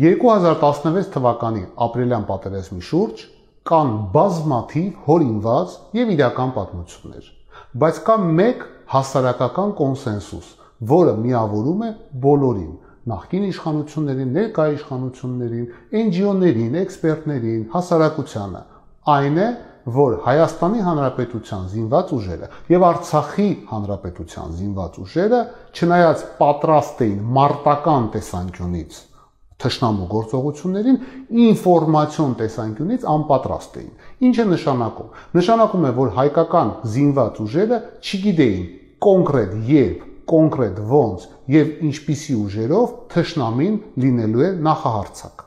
2016 թվականի ապրիլյան պատերազմի շուրջ կան բազմաթիվ հորինված եւ իրական պատմություններ, բայց կա մեկ հասարակական կոնսենսուս, որը միավորում է բոլորին՝ նախկին իշխանություններին, ներկայ իշխանություններին, NGO-ներին, էքսպերտներին, հասարակությանը։ Այն է, որ Հայաստանի Հանրապետության զինված ուժերը եւ Արցախի Հանրապետության զինված ուժերը, չնայած պատրաստ էին մարտական տեսանկյունից թշնամու գործողություններին ինֆորմացիոն տեսանկյունից անպատրաստ էին։ Ինչ է նշանակում։ Նշանակում է, որ հայկական զինված ուժերը չգիտեին կոնկրետ երբ, կոնկրետ ոնց եւ ինչպիսի ուժերով թշնամին լինելու է նախահարցակ։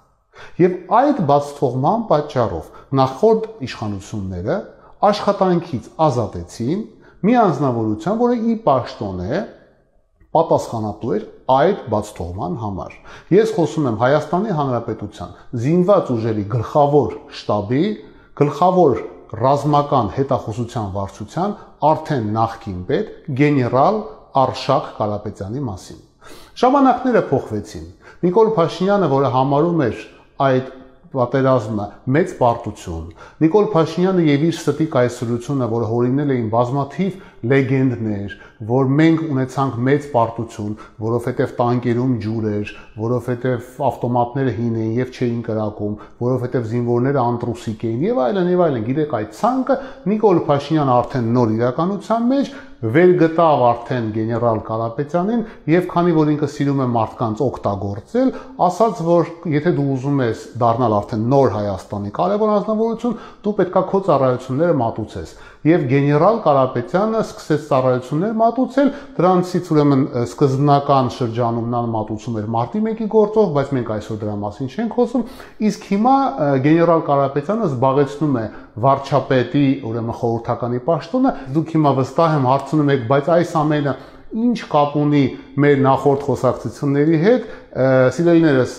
Եվ այդ բացթողման պատճառով նախորդ իշխանությունները աշխատանքից ազատեցին մի անձնավորության, որը ի պաշտոն է պատասխանատու էր այդ բացթողման համար։ Ես խոսում եմ Հայաստանի Հանրապետության զինված ուժերի գլխավոր շտաբի, գլխավոր ռազմական հետախուզության վարչության արդեն նախկին պետ գեներալ Արշակ Կարապետյանի մասին։ Ժամանակները փոխվեցին։ Նիկոլ Փաշինյանը, որը համարում էր այդ պատերազմը մեծ պարտություն։ Նիկոլ Փաշինյանը եւ իր ստի կայսրությունը, որը հորինել էին բազմաթիվ լեգենդներ, որ մենք ունեցանք մեծ պարտություն, որովհետև տանկերում ջուր էր, որովհետև ավտոմատները հին էին եւ չէին կրակում, որովհետև զինվորները անտրուսիկ էին եւ այլն եւ այլն։ Գիտեք այդ ցանկը Նիկոլ Փաշինյանը արդեն նոր իրականության մեջ վերգտավ արդեն գեներալ Կարապետյանին եւ քանի որ ինքը սիրում է մարդկանց օգտագործել, ասաց որ եթե դու ուզում ես դառնալ արդեն նոր Հայաստանի կարևոր անձնավորություն, դու պետքա քո ծառայությունները մատուցես եւ գեներալ Կարապետյանը սկսեց ծառայություններ մատուցել, դրանցից ուրեմն սկզբնական շրջանում նա մատուցում էր մարտի 1-ի գործով, բայց մենք այսօր դրա մասին չենք խոսում, իսկ հիմա գեներալ Կարապետյանը զբաղեցնում է վարչապետի ուրեմն խորհրդականի պաշտոնը։ Դուք հիմա վստահ եմ հարցնում եք, բայց այս ամենը ինչ կապ ունի մեր նախորդ խոսակցությունների հետ, սիրելիներս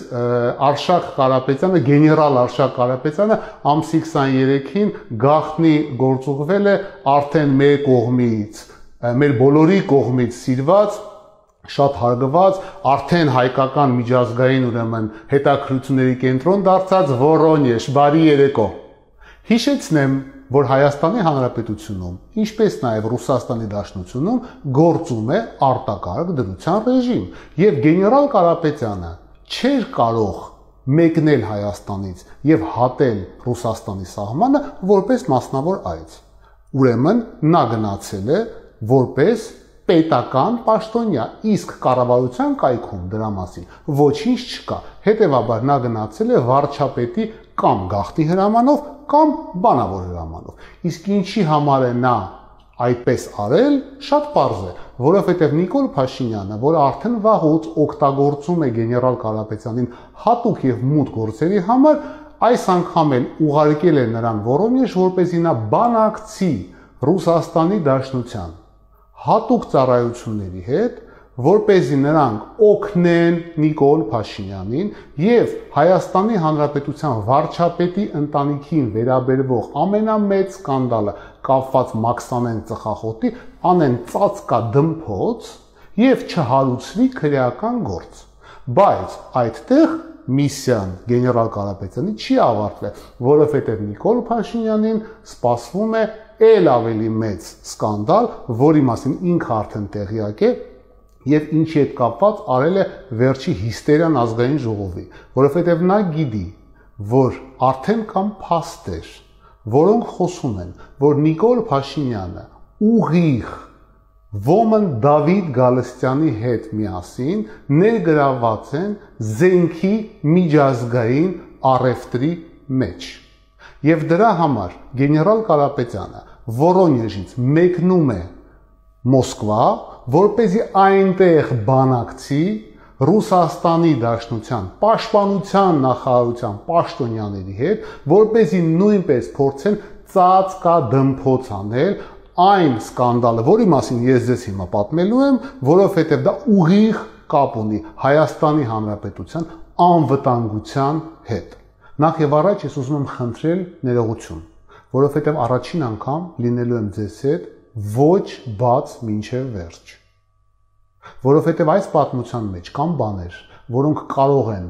Արշակ Կարապետյանը, գեներալ Արշակ Կարապետյանը ամսի 23-ին գախնի գործուղվել է արդեն մեր կողմից, մեր բոլորի կողմից սիրված շատ հարգված, արդեն հայկական միջազգային ուրեմն հետաքրությունների կենտրոն դարձած Վորոնեժ, բարի երեկո։ Հիշեցնեմ, որ Հայաստանի Հանրապետությունում, ինչպես նաև Ռուսաստանի Դաշնությունում գործում է արտակարգ դրության ռեժիմ, եւ գեներալ Կարապետյանը չէր կարող մեկնել Հայաստանից եւ հատել Ռուսաստանի սահմանը որպես մասնավոր այց։ Ուրեմն նա գնացել է որպես պետական պաշտոնյա, իսկ կառավարության կայքում դրա մասին ոչինչ չկա։ Հետևաբար նա գնացել է վարչապետի կամ գախտի հրամանով կամ բանավոր հրամանով։ Իսկ ինչի համար է նա այդպես արել, շատ པարզ է, որովհետև Նիկոլ Փաշինյանը, որը արդեն վաղուց օգտագործում է գեներալ Կարապետյանին հատուկ եւ մութ գործերի համար, այս անգամ էլ ուղարկել է նրան Վորոնեժ, որպեսզի նա բանակցի Ռուսաստանի Դաշնության հատուկ ծառայությունների հետ որ เป զի նրանք օգնեն Նիկոլ Փաշինյանին եւ Հայաստանի Հանրապետության վարչապետի ընտանիքին վերաբերվող ամենամեծ սկանդալը կապված Մաքսանեն ծխախոտի անեն ծածկա դմփոց եւ չհարուցվի քրեական գործ բայց այդտեղ միսիան գեներալ Կարապետյանի չի ավարտվել, որովհետև Նիկոլ Փաշինյանին սպասվում է ել ավելի մեծ սկանդալ, որի մասին ինքը արդեն տեղյակ է եւ ինչի հետ կապված արել է վերջի հիստերիան ազգային ժողովի, որովհետեւ նա գիտի, որ արդեն կան փաստեր, որոնք խոսում են, որ Նիկոլ Փաշինյանը ուղիղ Ոմն Դավիթ Գալստյանի հետ միասին ներգրաված են զենքի միջազգային առևտրի մեջ։ Եվ դրա համար գեներալ Կարապետյանը Վորոնեժից մեկնում է Մոսկվա, որ เป զի այնտեղ բանակցի Ռուսաստանի Դաշնության պաշտպանության նախարարության պաշտոնյաների հետ, որ เป զի նույնպես փորձեն ծածկա դմփոց անել այն սկանդալը, որի մասին ես ձեզ հիմա պատմելու եմ, որովհետև դա ուղիղ կապ ունի Հայաստանի Հանրապետության անվտանգության հետ։ Նախ եւ առաջ ես ուզում եմ խնդրել ներողություն, որովհետև առաջին անգամ լինելու եմ ձեզ հետ ոչ բաց մինչև վերջ։ Որովհետև այս պատմության մեջ կան բաներ, որոնք կարող են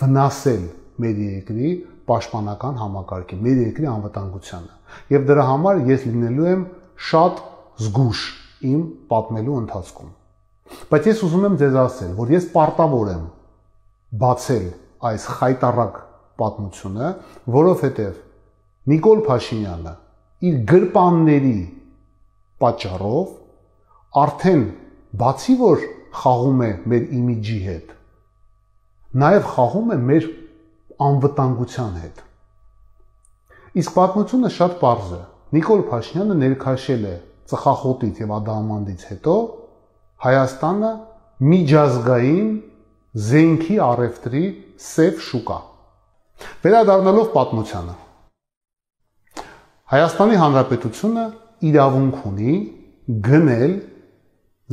վնասել մեր երկրի պաշտպանական համակարգին, մեր երկրի անվտանգությանը։ Եվ դրա համար ես լինելու եմ շատ զգուշ իմ պատմելու ընթացքում։ Բայց ես ուզում եմ ձեզ ասել, որ ես պարտավոր եմ բացել այս խայտարակ պատմությունը, որովհետև Նիկոլ Փաշինյանը իր գրպանների պատճառով արդեն բացի որ խաղում է մեր իմիջի հետ, նաև խաղում է մեր անվտանգության հետ։ Իսկ պատմությունը շատ པարզ է։ Նիկոլ Փաշինյանը ներքաշել է ծխախոտից եւ ադամանդից հետո Հայաստանը միջազգային զենքի առևտրի սև շուկա։ Վերադառնալով պատմությանը Հայաստանի Հանրապետությունը իրավունք ունի գնել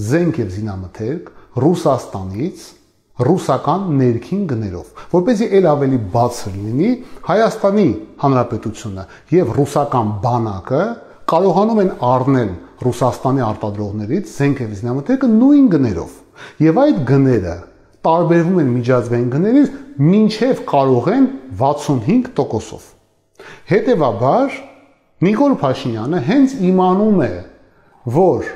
զենք եւ զինամթերք Ռուսաստանից ռուսական ներքին գներով, որպեսզի ել ավելի բացր լինի Հայաստանի Հանրապետությունը եւ ռուսական բանակը կարողանում են առնել Ռուսաստանի արտադրողներից զենք եւ զինամթերքը նույն գներով։ Եվ այդ գները տարբերվում են միջազգային գներից մինչև կարող են 65%-ով։ Հետևաբար Նիկոլ Փաշինյանը հենց իմանում է, որ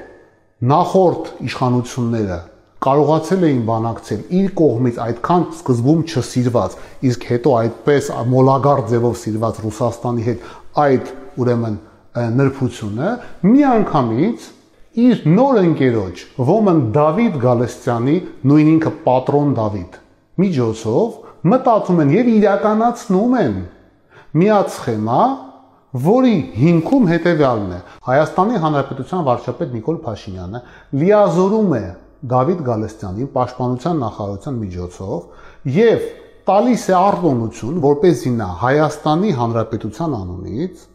նախորդ իշխանությունները կարողացել էին բանակցել իր կողմից այդքան սկզբում չսիրված, իսկ հետո այդպես մոլագար ձևով սիրված Ռուսաստանի հետ այդ ուրեմն նրբությունը միանգամից իր նոր ընկերոջ ոմն Դավիթ Գալստյանի նույն ինքը պատրոն Դավիթ միջոցով մտածում են եւ իրականացնում են. Միած սխեմա, որի հիմքում հետևյալն է. Հայաստանի Հանրապետության վարչապետ Նիկոլ Փաշինյանը լիազորում է Դավիթ Գալստյանին պաշտպանության նախարարության միջոցով եւ տալիս է արտոնություն, որպեսզի նա Հայաստանի Հանրապետության անունից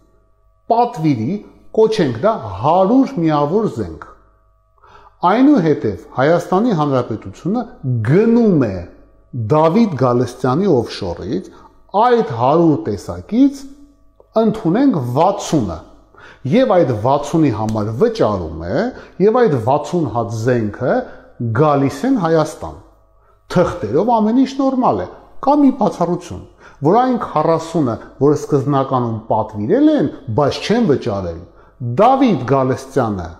պատվիրի կոչենք դա 100 միավոր զենք։ Այնուհետև Հայաստանի Հանրապետությունը գնում է Դավիթ Գալստյանի օֆշորից այդ 100 տեսակից ընդունենք 60-ը եւ այդ 60-ի համար վճարում է եւ այդ 60 հատ զենքը գալիս են Հայաստան։ Թղթերով ամեն ինչ նորմալ է։ Կա մի բացառություն, որ այն 40-ը, որը սկզբնականում պատվիրել են, բայց չեն վճարել, Դավիթ Գալստյանը,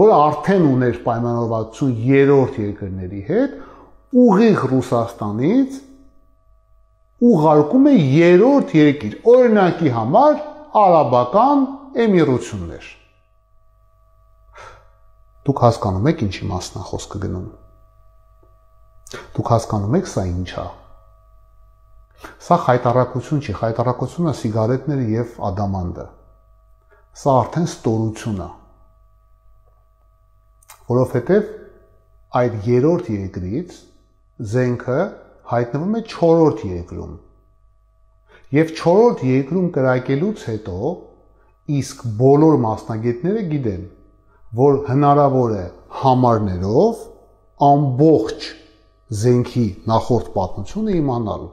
որը արդեն ուներ պայմանավորվածություն երրորդ երկրների հետ, ուղիղ Ռուսաստանից ուղարկում է երրորդ երկիր, օրինակի համար արաբական էմիրություններ։ Դուք հասկանում եք ինչի մասն է խոսքը գնում։ Դուք հասկանում եք սա ինչ է։ Սա խայտարակություն չի, խայտարակությունը սիգարետները եւ ադամանդը։ Սա արդեն ստորություն է։ Որովհետեւ այդ երրորդ երկրից զենքը հայտնվում է 4-րդ երկրում։ Եվ 4-րդ երկրում կրակելուց հետո իսկ բոլոր մասնագետները գիտեն, որ հնարավոր է համարներով ամբողջ զենքի նախորդ պատմությունը իմանալ։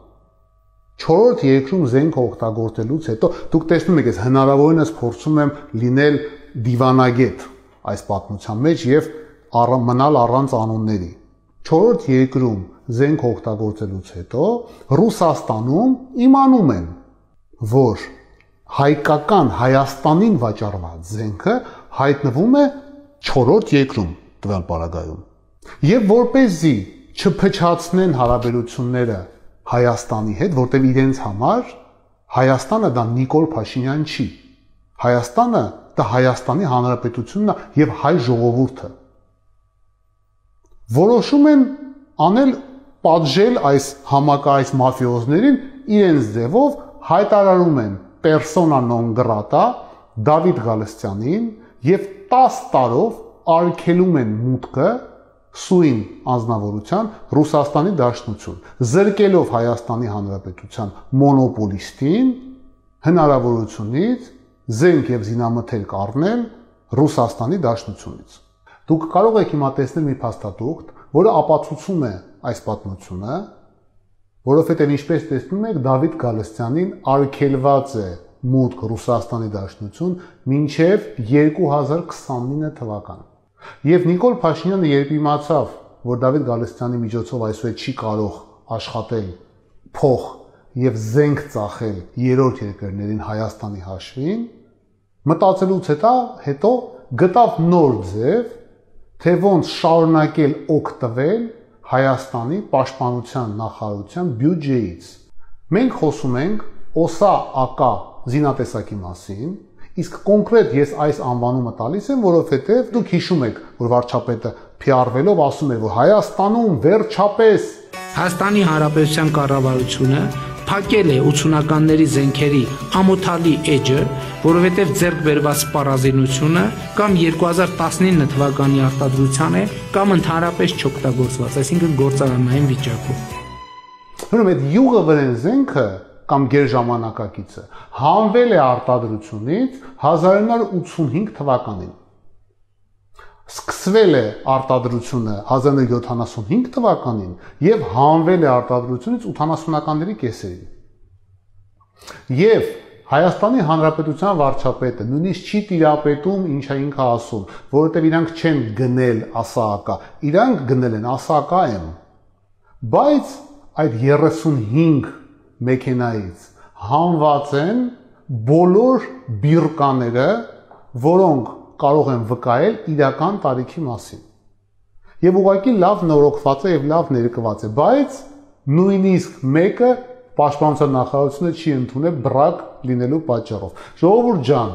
4-րդ երկրում զենք օգտագործելուց հետո դուք տեսնում եք, ես հնարավորինս փորձում եմ լինել դիվանագետ այս պատմության մեջ եւ առ, մնալ առանց անունների։ 4-րդ երկրում զենք օգտագործելուց հետո Ռուսաստանում իմանում են, որ հայկական Հայաստանին վաճառված զենքը հայտնվում է 4-րդ երկրում տվյալ պարագայում։ Եվ որպեսզի չփչացնեն հարաբերությունները Հայաստանի հետ, որտեղ իրենց համար Հայաստանը դա Նիկոլ Փաշինյան չի։ Հայաստանը դա Հայաստանի Հանրապետությունն է եւ հայ ժողովուրդը։ Որոշում են անել պատժել այս համակայից մաֆիոզներին իրենց ձևով հայտարարում են persona non grata Դավիթ Գալստյանին եւ 10 տարով արգելում են մուտքը սույն անznավորության Ռուսաստանի Դաշնություն, զրկելով Հայաստանի Հանրապետության մոնոպոլիստին հնարավորությունից զենք եւ զինամթերք առնել Ռուսաստանի Դաշնությունից։ Դուք կարող եք հիմա տեսնել մի փաստաթուղթ, որը ապացուցում է այս պատմությունը, որովհետև ինչպես տեսնում եք Դավիթ Գալստյանին արգելված է մուտք Ռուսաստանի Դաշնություն մինչև 2029 թվական։ Եվ Նիկոլ Փաշինյանը երբ իմացավ, որ Դավիթ Գալստյանի միջոցով այսօր չի կարող աշխատել փող եւ զենք ծախել երրորդ երկրներին Հայաստանի հաշվին, մտածելուց հետո հետո գտավ նոր ձև, թե ոնց շարունակել օգտվել Հայաստանի պաշտպանության նախարարության բյուջեից։ Մենք խոսում ենք ՕՍԱ ԱԿ զինատեսակի մասին, իսկ կոնկրետ ես այս անվանումը տալիս եմ, որովհետև դուք հիշում եք, որ վարչապետը PR-վելով ասում էր, որ Հայաստանում վերջապես Հայաստանի Հանրապետության կառավարությունը փակել է 80-ականների զենքերի ամոթալի էջը, որովհետև ձեռք բերված սպառազինությունը կամ 2019 թվականի արտադրության է կամ ընդհանրապես չօգտագործված, այսինքն գործարանային վիճակում։ Ուրեմն այդ յուղը վրան զենքը կամ գերժամանակակիցը հանվել է արտադրությունից 1985 թվականին սկսվել է արտադրությունը 1975 թվականին եւ հանվել է արտադրությունից 80-ականների կեսերին։ Եվ Հայաստանի Հանրապետության վարչապետը նույնիսկ չի տիրապետում ինչա ինքը ասում, որովհետև իրանք չեն գնել ասակա, իրանք գնել են ասակա եմ։ Բայց այդ 35 մեքենայից հանված են բոլոր բիրկաները, որոնք կարող են վկայել իրական տարիքի մասին։ Եվ ուղղակի լավ նորոգված է եւ լավ ներկված է, բայց նույնիսկ մեկը պաշտպանության նախարարությունը չի ընդունել բրակ լինելու պատճառով։ Ժողովուրդ ջան,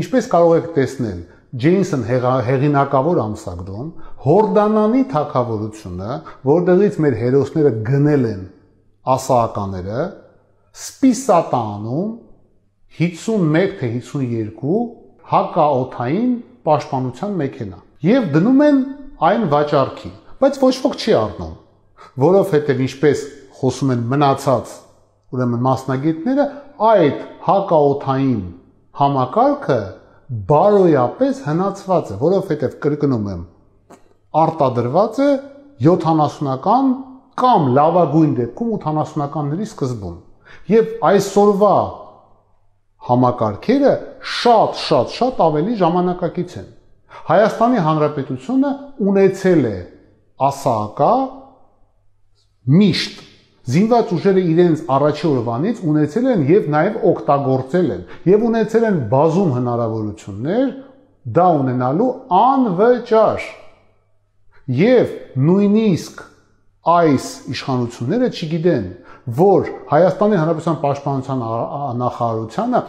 ինչպես կարող եք տեսնել, Ջեյնսոն հեղինակավոր ամսագրում Հորդանանի թակավորությունը, որտեղից մեր հերոսները գնել են ասահականները, սպիսատանում 51 թե 52 հակաօթային պաշտպանության մեքենա եւ դնում են այն վաճառքի, բայց ոչ ոք չի առնում, որովհետեւ ինչպես խոսում են մնացած ուրեմն մասնագետները, այդ հակաօթային համակարգը բարոյապես հնացված է, որովհետեւ կրկնում եմ, արտադրված է 70-ական կամ լավագույն դեպքում 80-ականների սկզբում։ Եվ այսօրվա համակարգերը շատ-շատ շատ ավելի ժամանակակից են։ Հայաստանի Հանրապետությունը ունեցել է ասակա միշտ զինված ուժերը իրենց առաջի օրվանից ունեցել են եւ նաեւ օգտագործել են եւ ունեցել են բազում հնարավորություններ դա ունենալու անվճար եւ նույնիսկ այս իշխանությունները չգիտեն որ Հայաստանի Հանրապետության պաշտպանության նախարարությանը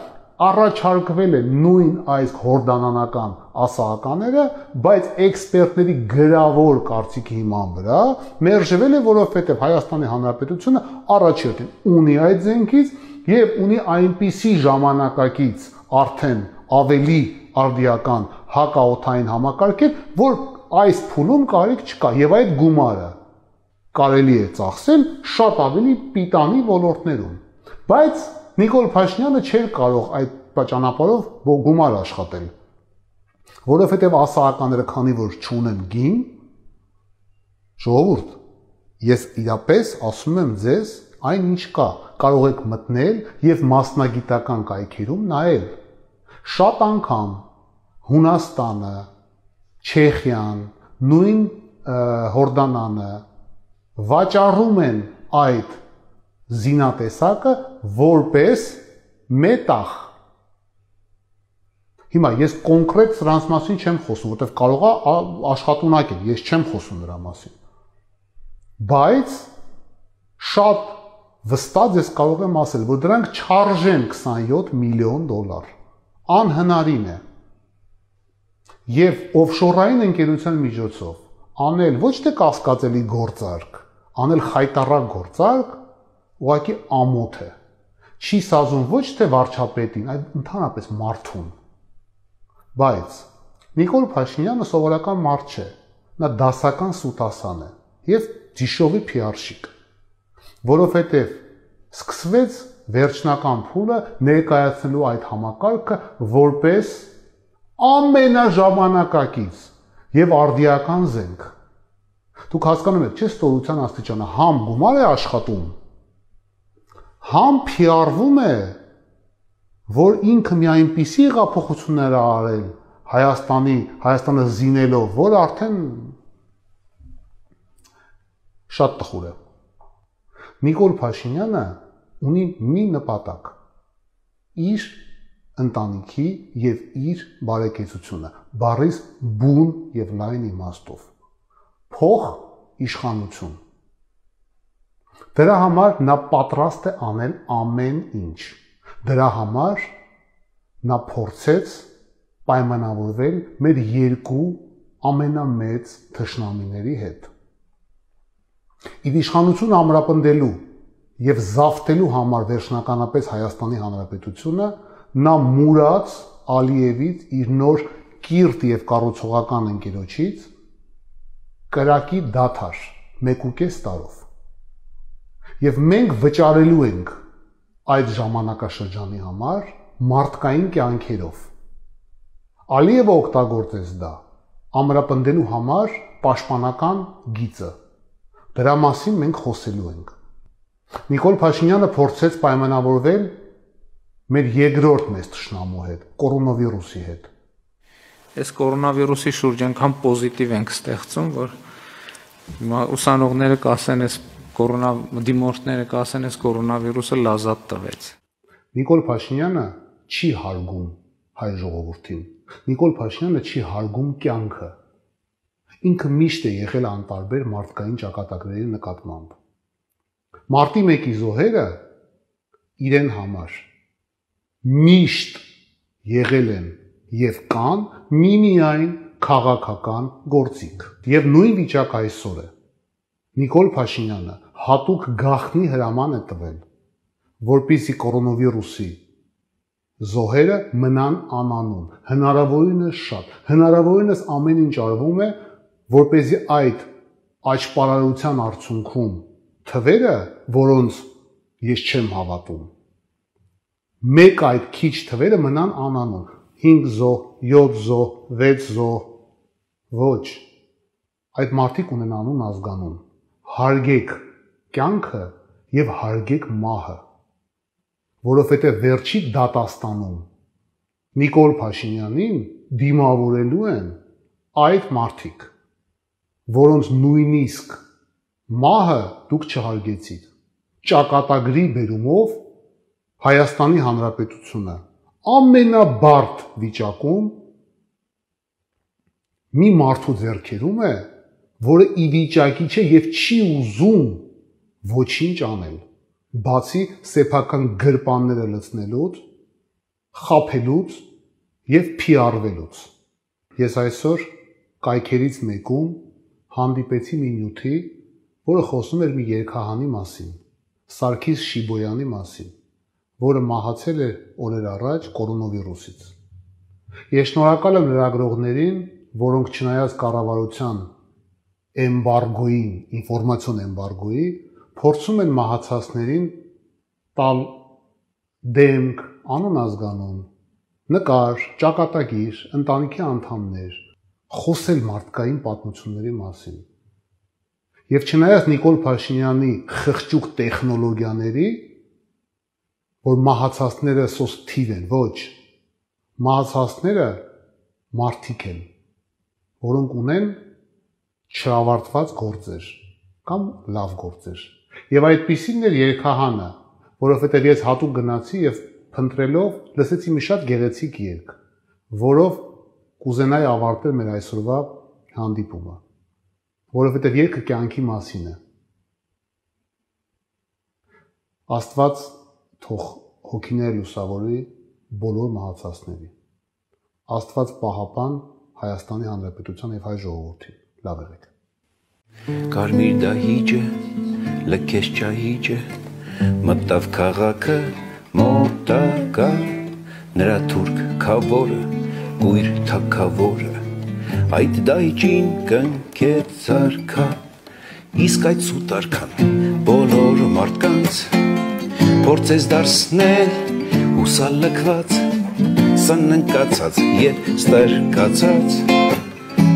առաջարկվել է նույն այս հորդանանական ասահականները, բայց էքսպերտների գրավոր կարծիքի հիման վրա մերժվել է, որովհետև Հայաստանի Հանրապետությունը առաջերտին ունի այդ զենքից եւ ունի այնպիսի ժամանակակից արդեն ավելի արդիական հակաօթային համակարգեր, որ այս փուլում կարիք չկա եւ այդ գումարը կարելի է ծախսել շատ ավելի պիտանի ոլորտներում։ Բայց Նիկոլ Փաշինյանը չէր կարող այդ ճանապարհով գումար աշխատել, որովհետև ասահականները քանի որ չունեն գին, ժողովուրդ, ես իրապես ասում եմ ձեզ, այն ինչ կա, կարող եք մտնել եւ մասնագիտական կայքերում նայել։ Շատ անգամ Հունաստանը, Չեխիան, նույն Հորդանանը վաճառում են այդ զինատեսակը որպես մետաղ։ Հիմա ես կոնկրետ սրանց մասին չեմ խոսում, որտեվ կարող է աշխատունակ է, ես չեմ խոսում նրա մասին։ Բայց շատ վստահ ես կարող եմ ասել, որ դրանք չարժեն 27 միլիոն դոլար։ Անհնարին է։ Եվ օֆշորային ընկերության միջոցով անել ոչ թե կասկածելի գործարք, անել խայտարակ գործարք ուղղակի ամոթ է։ Չի սազում ոչ թե վարչապետին, այլ ընդհանրապես մարդուն։ Բայց Նիկոլ Փաշինյանը սովորական մարդ չէ։ Նա դասական սուտասան է եւ դիշովի PR-շիկ։ Որովհետեւ սկսվեց վերջնական փուլը ներկայացնելու այդ համակարգը որպես ամենաժամանակակից եւ արդիական զենք Դուք հասկանում եք, չէ՞ ստորության աստիճանը համ գումար է աշխատում, համ PR-վում է, որ ինքը մի այնպիսի հեղափոխություններ ա արել Հայաստանի, Հայաստանը զինելով, որ արդեն շատ տխուր է։ Նիկոլ Փաշինյանը ունի մի նպատակ՝ իր ընտանիքի եւ իր բարեկեցությունը, բարիս բուն եւ լայն իմաստով։ Փող իշխանություն։ Դրա համար նա պատրաստ է անել ամեն ինչ։ Դրա համար նա փորձեց պայմանավորվել մեր երկու ամենամեծ թշնամիների հետ։ Իր իշխանությունը ամրապնդելու եւ զավթելու համար վերջնականապես Հայաստանի Հանրապետությունը նա մուրած Ալիևից իր նոր կիրթ եւ կառուցողական ընկերոջից կրակի դաթար 1.5 տարով։ Եվ մենք վճարելու ենք այդ ժամանակաշրջանի համար մարդկային կյանքերով։ Ալիևը օգտագործեց դա ամրապնդելու համար պաշտպանական գիծը Դրա մասին մենք խոսելու ենք։ Նիկոլ Փաշինյանը փորձեց պայմանավորվել մեր երկրորդ մեծ ճշնամու հետ, կորոնավիրուսի հետ։ Այս կորոնավիրուսի շուրջ այնքան պոզիտիվ ենք ստեղծում, որ հիմա ուսանողները կասեն, այս կորոնա դիմորդները կասեն, այս կորոնավիրուսը լազատ տվեց։ Նիկոլ Փաշինյանը չի հարգում հայ ժողովրդին։ Նիկոլ Փաշինյանը չի հարգում կյանքը ինքը միշտ է եղել անտարբեր մարդկային ճակատագրերի նկատմամբ։ Մարտի 1-ի զոհերը իրեն համար միշտ եղել են եւ կան միմիայն քաղաքական գործիք։ Եվ նույն վիճակ այսօր է։ Նիկոլ Փաշինյանը հատուկ գախնի հրաման է տվել, որպիսի կորոնավիրուսի զոհերը մնան անանուն։ Հնարավորինս շատ, հնարավորինս ամեն ինչ արվում է, որ เป զի այդ աճպարարության արդյունքում թվերը, որոնց ես չեմ հավատում, մեկ այդ քիչ թվերը մնան անանուն 5 զոհ, 7 զոհ, 6 զոհ ոչ այդ մարդիկ ունեն անուն ազգանուն հարգեք կյանքը եւ հարգեք մահը որովհետեւ վերջի դատաստանում Նիկոլ Փաշինյանին դիմավորելու են այդ մարդիկ որոնց նույնիսկ մահը դուք չհարգեցիք։ Ճակատագրի բերումով Հայաստանի Հանրապետությունը ամենաբարդ վիճակում մի մարդու ձեռքերում է, որը ի վիճակի չէ եւ չի ուզում ոչինչ անել, բացի սեփական գրպանները լցնելուց, խափելուց եւ PR-վելուց։ Ես այսօր կայքերից մեկում հանդիպեցի մի նյութի, որը խոսում էր մի երկհանի մասին, Սարգիս Շիբոյանի մասին, որը մահացել էր օրեր առաջ կորոնավիրուսից։ Ես շնորհակալ եմ լրագրողներին, որոնք չնայած կառավարության էմբարգոյին, ինֆորմացիոն էմբարգոյի, փորձում են մահացածներին տալ դեմք, անուն ազգանուն, նկար, ճակատագիր, ընտանիքի անդամներ, խոսել մարդկային պատմությունների մասին։ Եվ չնայած Նիկոլ Փաշինյանի խղճուկ տեխնոլոգիաների, որ մահացածները սոս թիվ են, ոչ, մահացածները մարդիկ են, որոնք ունեն չավարտված գործեր կամ լավ գործեր։ Եվ այդպիսին էր երկհանը, որովհետև ես հատուկ գնացի եւ փնտրելով լսեցի մի շատ գեղեցիկ երգ, որով կուզենայի ավարտել մեր այսօրվա հանդիպումը, որովհետև երկը կյանքի մասին է։ Աստված թող հոգիներ լուսավորի բոլոր մահացածների։ Աստված պահապան Հայաստանի Հանրապետության եւ հայ ժողովրդին։ Լավ եղեք։ Կարմիր դահիճը, լքես ճահիճը, մտավ քաղաքը, մոտակա, նրա թուրք քավորը կույր թակավորը այդ դայճին կնքեց արքա իսկ այդ սուտ արքան բոլոր մարդկանց փորձես դարձնել ուսալքված սննկացած եւ ստրկացած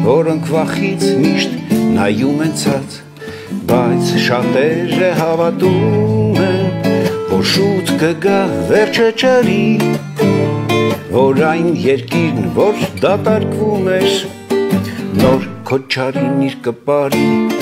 որոնք վախից միշտ նայում են ցած բայց շատերը հավատում են որ շուտ կգա վերջը ճարի որ այն երկիրն, որ դատարկվում էր, նոր քոչարին իր կպարի